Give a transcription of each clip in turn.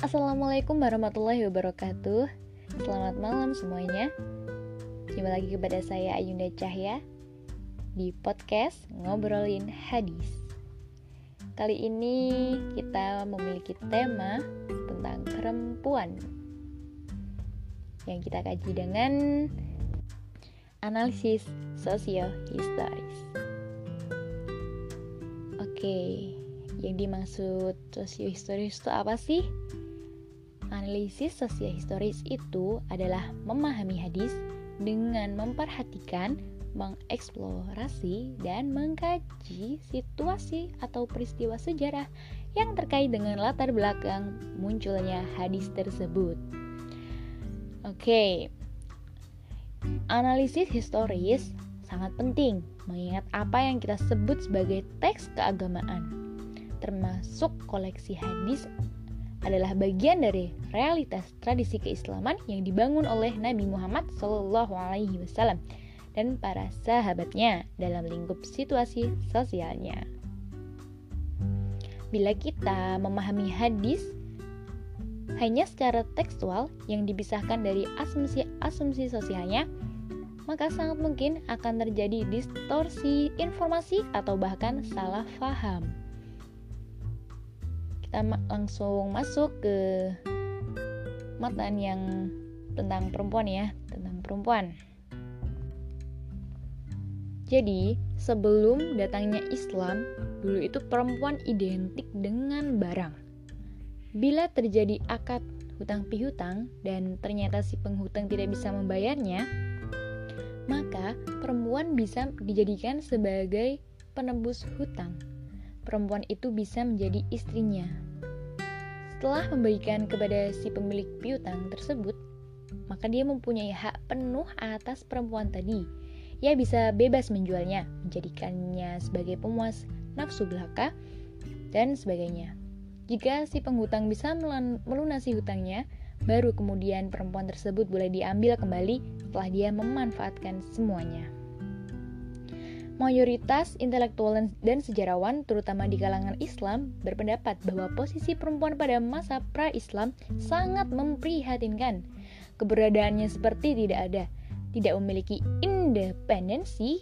Assalamualaikum warahmatullahi wabarakatuh. Selamat malam semuanya. Jumpa lagi kepada saya Ayunda Cahya Di podcast Ngobrolin Hadis. Kali ini kita memiliki tema tentang perempuan Yang kita kaji dengan analisis sosiohistoris. Oke, yang dimaksud sosiohistoris itu apa sih? Analisis sosiohistoris itu adalah memahami hadis dengan memperhatikan, mengeksplorasi, dan mengkaji situasi atau peristiwa sejarah yang terkait dengan latar belakang munculnya hadis tersebut. Oke, analisis historis sangat penting mengingat apa yang kita sebut sebagai teks keagamaan termasuk koleksi hadis adalah bagian dari realitas tradisi keislaman yang dibangun oleh Nabi Muhammad Wasallam dan para sahabatnya dalam lingkup situasi sosialnya. Bila kita memahami hadis hanya secara tekstual yang dipisahkan dari asumsi-asumsi sosialnya, maka sangat mungkin akan terjadi distorsi informasi atau bahkan salah faham kita langsung masuk ke matan yang tentang perempuan ya, tentang perempuan. Jadi, sebelum datangnya Islam, dulu itu perempuan identik dengan barang. Bila terjadi akad hutang pihutang dan ternyata si penghutang tidak bisa membayarnya, maka perempuan bisa dijadikan sebagai penebus hutang perempuan itu bisa menjadi istrinya. Setelah memberikan kepada si pemilik piutang tersebut, maka dia mempunyai hak penuh atas perempuan tadi. Ia bisa bebas menjualnya, menjadikannya sebagai pemuas nafsu belaka, dan sebagainya. Jika si penghutang bisa melunasi hutangnya, baru kemudian perempuan tersebut boleh diambil kembali setelah dia memanfaatkan semuanya. Mayoritas intelektual dan sejarawan, terutama di kalangan Islam, berpendapat bahwa posisi perempuan pada masa pra-Islam sangat memprihatinkan. Keberadaannya seperti tidak ada, tidak memiliki independensi,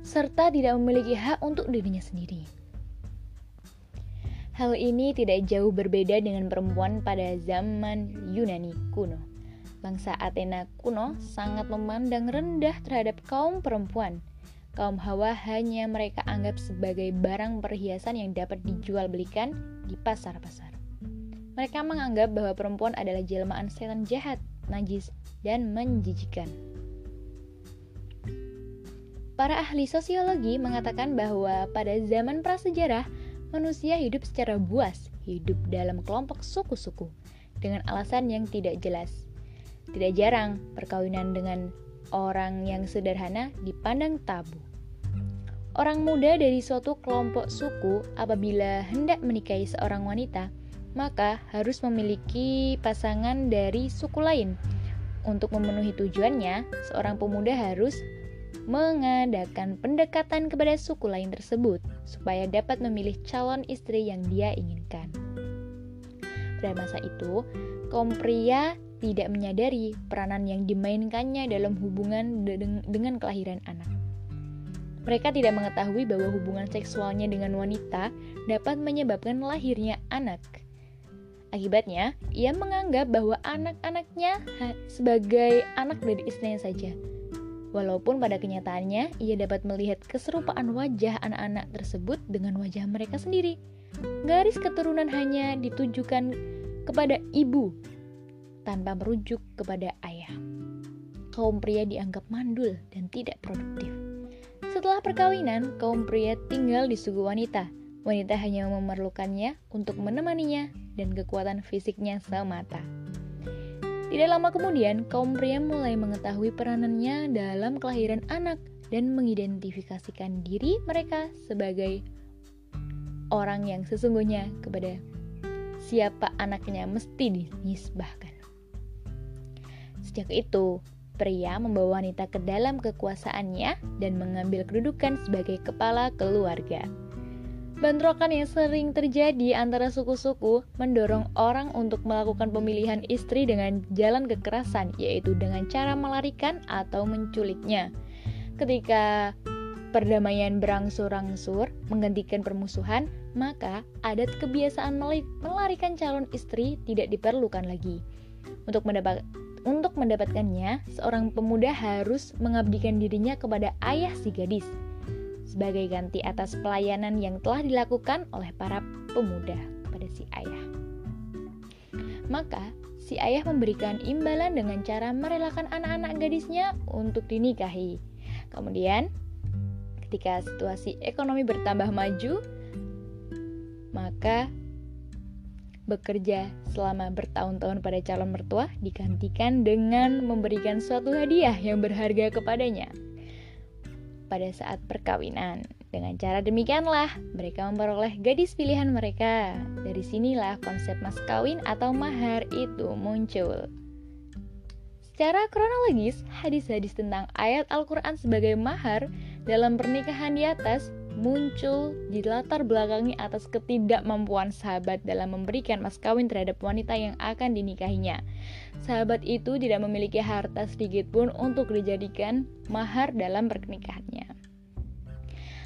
serta tidak memiliki hak untuk dirinya sendiri. Hal ini tidak jauh berbeda dengan perempuan pada zaman Yunani kuno. Bangsa Athena kuno sangat memandang rendah terhadap kaum perempuan kaum Hawa hanya mereka anggap sebagai barang perhiasan yang dapat dijual belikan di pasar-pasar. Mereka menganggap bahwa perempuan adalah jelmaan setan jahat, najis, dan menjijikan. Para ahli sosiologi mengatakan bahwa pada zaman prasejarah, manusia hidup secara buas, hidup dalam kelompok suku-suku, dengan alasan yang tidak jelas. Tidak jarang, perkawinan dengan orang yang sederhana dipandang tabu. Orang muda dari suatu kelompok suku apabila hendak menikahi seorang wanita, maka harus memiliki pasangan dari suku lain. Untuk memenuhi tujuannya, seorang pemuda harus mengadakan pendekatan kepada suku lain tersebut supaya dapat memilih calon istri yang dia inginkan. Pada masa itu, kaum pria tidak menyadari peranan yang dimainkannya dalam hubungan dengan kelahiran anak. Mereka tidak mengetahui bahwa hubungan seksualnya dengan wanita dapat menyebabkan lahirnya anak. Akibatnya, ia menganggap bahwa anak-anaknya sebagai anak dari istrinya saja. Walaupun pada kenyataannya ia dapat melihat keserupaan wajah anak-anak tersebut dengan wajah mereka sendiri. Garis keturunan hanya ditujukan kepada ibu tanpa merujuk kepada ayah. Kaum pria dianggap mandul dan tidak produktif. Setelah perkawinan, kaum pria tinggal di suku wanita. Wanita hanya memerlukannya untuk menemaninya dan kekuatan fisiknya semata. Tidak lama kemudian, kaum pria mulai mengetahui peranannya dalam kelahiran anak dan mengidentifikasikan diri mereka sebagai orang yang sesungguhnya kepada siapa anaknya mesti dinisbahkan. Sejak itu, Pria membawa wanita ke dalam kekuasaannya dan mengambil kedudukan sebagai kepala keluarga. Bentrokan yang sering terjadi antara suku-suku mendorong orang untuk melakukan pemilihan istri dengan jalan kekerasan, yaitu dengan cara melarikan atau menculiknya. Ketika perdamaian berangsur-angsur menggantikan permusuhan, maka adat kebiasaan melarikan calon istri tidak diperlukan lagi. Untuk mendapat untuk mendapatkannya, seorang pemuda harus mengabdikan dirinya kepada ayah si gadis sebagai ganti atas pelayanan yang telah dilakukan oleh para pemuda pada si ayah. Maka, si ayah memberikan imbalan dengan cara merelakan anak-anak gadisnya untuk dinikahi. Kemudian, ketika situasi ekonomi bertambah maju, maka bekerja selama bertahun-tahun pada calon mertua digantikan dengan memberikan suatu hadiah yang berharga kepadanya pada saat perkawinan. Dengan cara demikianlah, mereka memperoleh gadis pilihan mereka. Dari sinilah konsep mas kawin atau mahar itu muncul. Secara kronologis, hadis-hadis tentang ayat Al-Quran sebagai mahar dalam pernikahan di atas muncul di latar belakangi atas ketidakmampuan sahabat dalam memberikan mas kawin terhadap wanita yang akan dinikahinya. Sahabat itu tidak memiliki harta sedikit pun untuk dijadikan mahar dalam pernikahannya.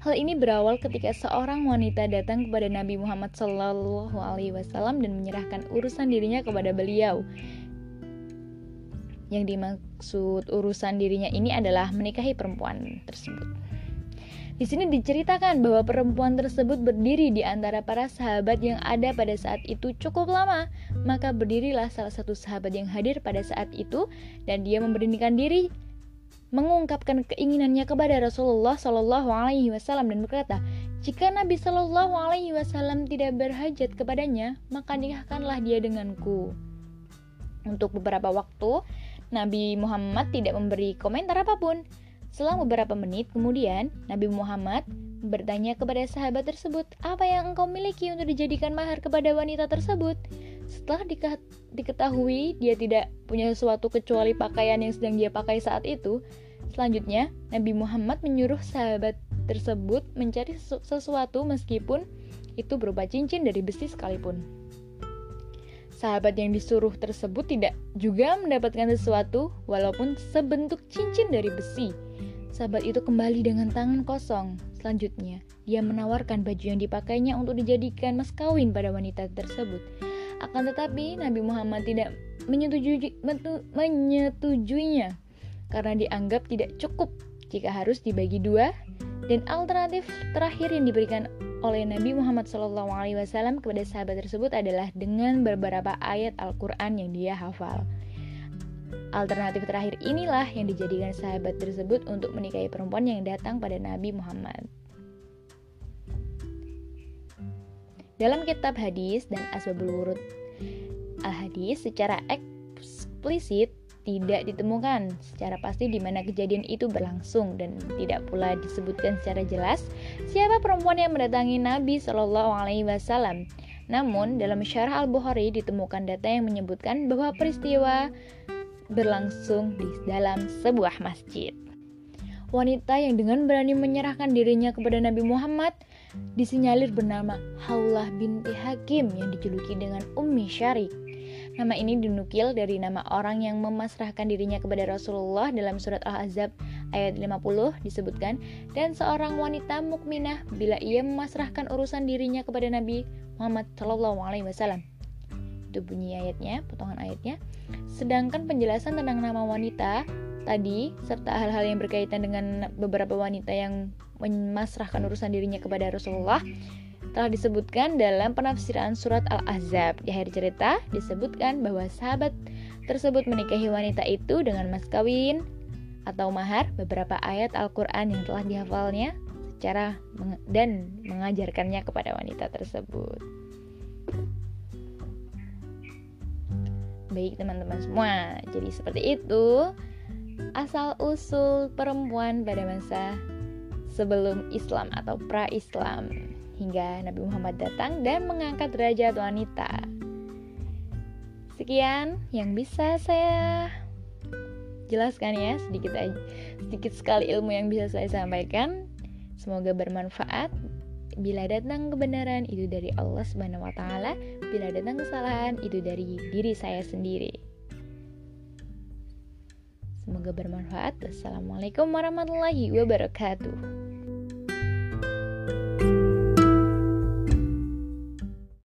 Hal ini berawal ketika seorang wanita datang kepada Nabi Muhammad SAW dan menyerahkan urusan dirinya kepada beliau. Yang dimaksud urusan dirinya ini adalah menikahi perempuan tersebut. Di sini diceritakan bahwa perempuan tersebut berdiri di antara para sahabat yang ada pada saat itu cukup lama. Maka berdirilah salah satu sahabat yang hadir pada saat itu dan dia memberanikan diri mengungkapkan keinginannya kepada Rasulullah Shallallahu Alaihi Wasallam dan berkata, jika Nabi Shallallahu Alaihi Wasallam tidak berhajat kepadanya, maka nikahkanlah dia denganku. Untuk beberapa waktu, Nabi Muhammad tidak memberi komentar apa pun. Selang beberapa menit kemudian, Nabi Muhammad bertanya kepada sahabat tersebut, "Apa yang engkau miliki untuk dijadikan mahar kepada wanita tersebut?" Setelah diketahui dia tidak punya sesuatu kecuali pakaian yang sedang dia pakai saat itu, selanjutnya Nabi Muhammad menyuruh sahabat tersebut mencari sesuatu meskipun itu berupa cincin dari besi sekalipun. Sahabat yang disuruh tersebut tidak juga mendapatkan sesuatu walaupun sebentuk cincin dari besi. Sahabat itu kembali dengan tangan kosong. Selanjutnya, dia menawarkan baju yang dipakainya untuk dijadikan mas kawin pada wanita tersebut. Akan tetapi, Nabi Muhammad tidak menyetujui, menyetujuinya karena dianggap tidak cukup jika harus dibagi dua dan alternatif terakhir yang diberikan oleh Nabi Muhammad SAW kepada sahabat tersebut adalah dengan beberapa ayat Al-Quran yang dia hafal. Alternatif terakhir inilah yang dijadikan sahabat tersebut untuk menikahi perempuan yang datang pada Nabi Muhammad. Dalam kitab hadis dan asbabul wurud al-hadis secara eksplisit tidak ditemukan secara pasti di mana kejadian itu berlangsung dan tidak pula disebutkan secara jelas siapa perempuan yang mendatangi Nabi Shallallahu Alaihi Wasallam. Namun dalam syarah Al Bukhari ditemukan data yang menyebutkan bahwa peristiwa berlangsung di dalam sebuah masjid. Wanita yang dengan berani menyerahkan dirinya kepada Nabi Muhammad disinyalir bernama Haulah binti Hakim yang dijuluki dengan Ummi Syarik. Nama ini dinukil dari nama orang yang memasrahkan dirinya kepada Rasulullah dalam surat Al-Ahzab ayat 50 disebutkan dan seorang wanita mukminah bila ia memasrahkan urusan dirinya kepada Nabi Muhammad Shallallahu alaihi wasallam itu bunyi ayatnya, potongan ayatnya. Sedangkan penjelasan tentang nama wanita tadi serta hal-hal yang berkaitan dengan beberapa wanita yang memasrahkan urusan dirinya kepada Rasulullah telah disebutkan dalam penafsiran surat Al-Ahzab. Di akhir cerita disebutkan bahwa sahabat tersebut menikahi wanita itu dengan mas kawin atau mahar beberapa ayat Al-Quran yang telah dihafalnya secara dan mengajarkannya kepada wanita tersebut. Baik teman-teman semua, jadi seperti itu asal usul perempuan pada masa sebelum Islam atau pra-Islam hingga Nabi Muhammad datang dan mengangkat derajat wanita. Sekian yang bisa saya jelaskan ya sedikit aja sedikit sekali ilmu yang bisa saya sampaikan. Semoga bermanfaat bila datang kebenaran itu dari Allah Subhanahu wa taala, bila datang kesalahan itu dari diri saya sendiri. Semoga bermanfaat. Wassalamualaikum warahmatullahi wabarakatuh.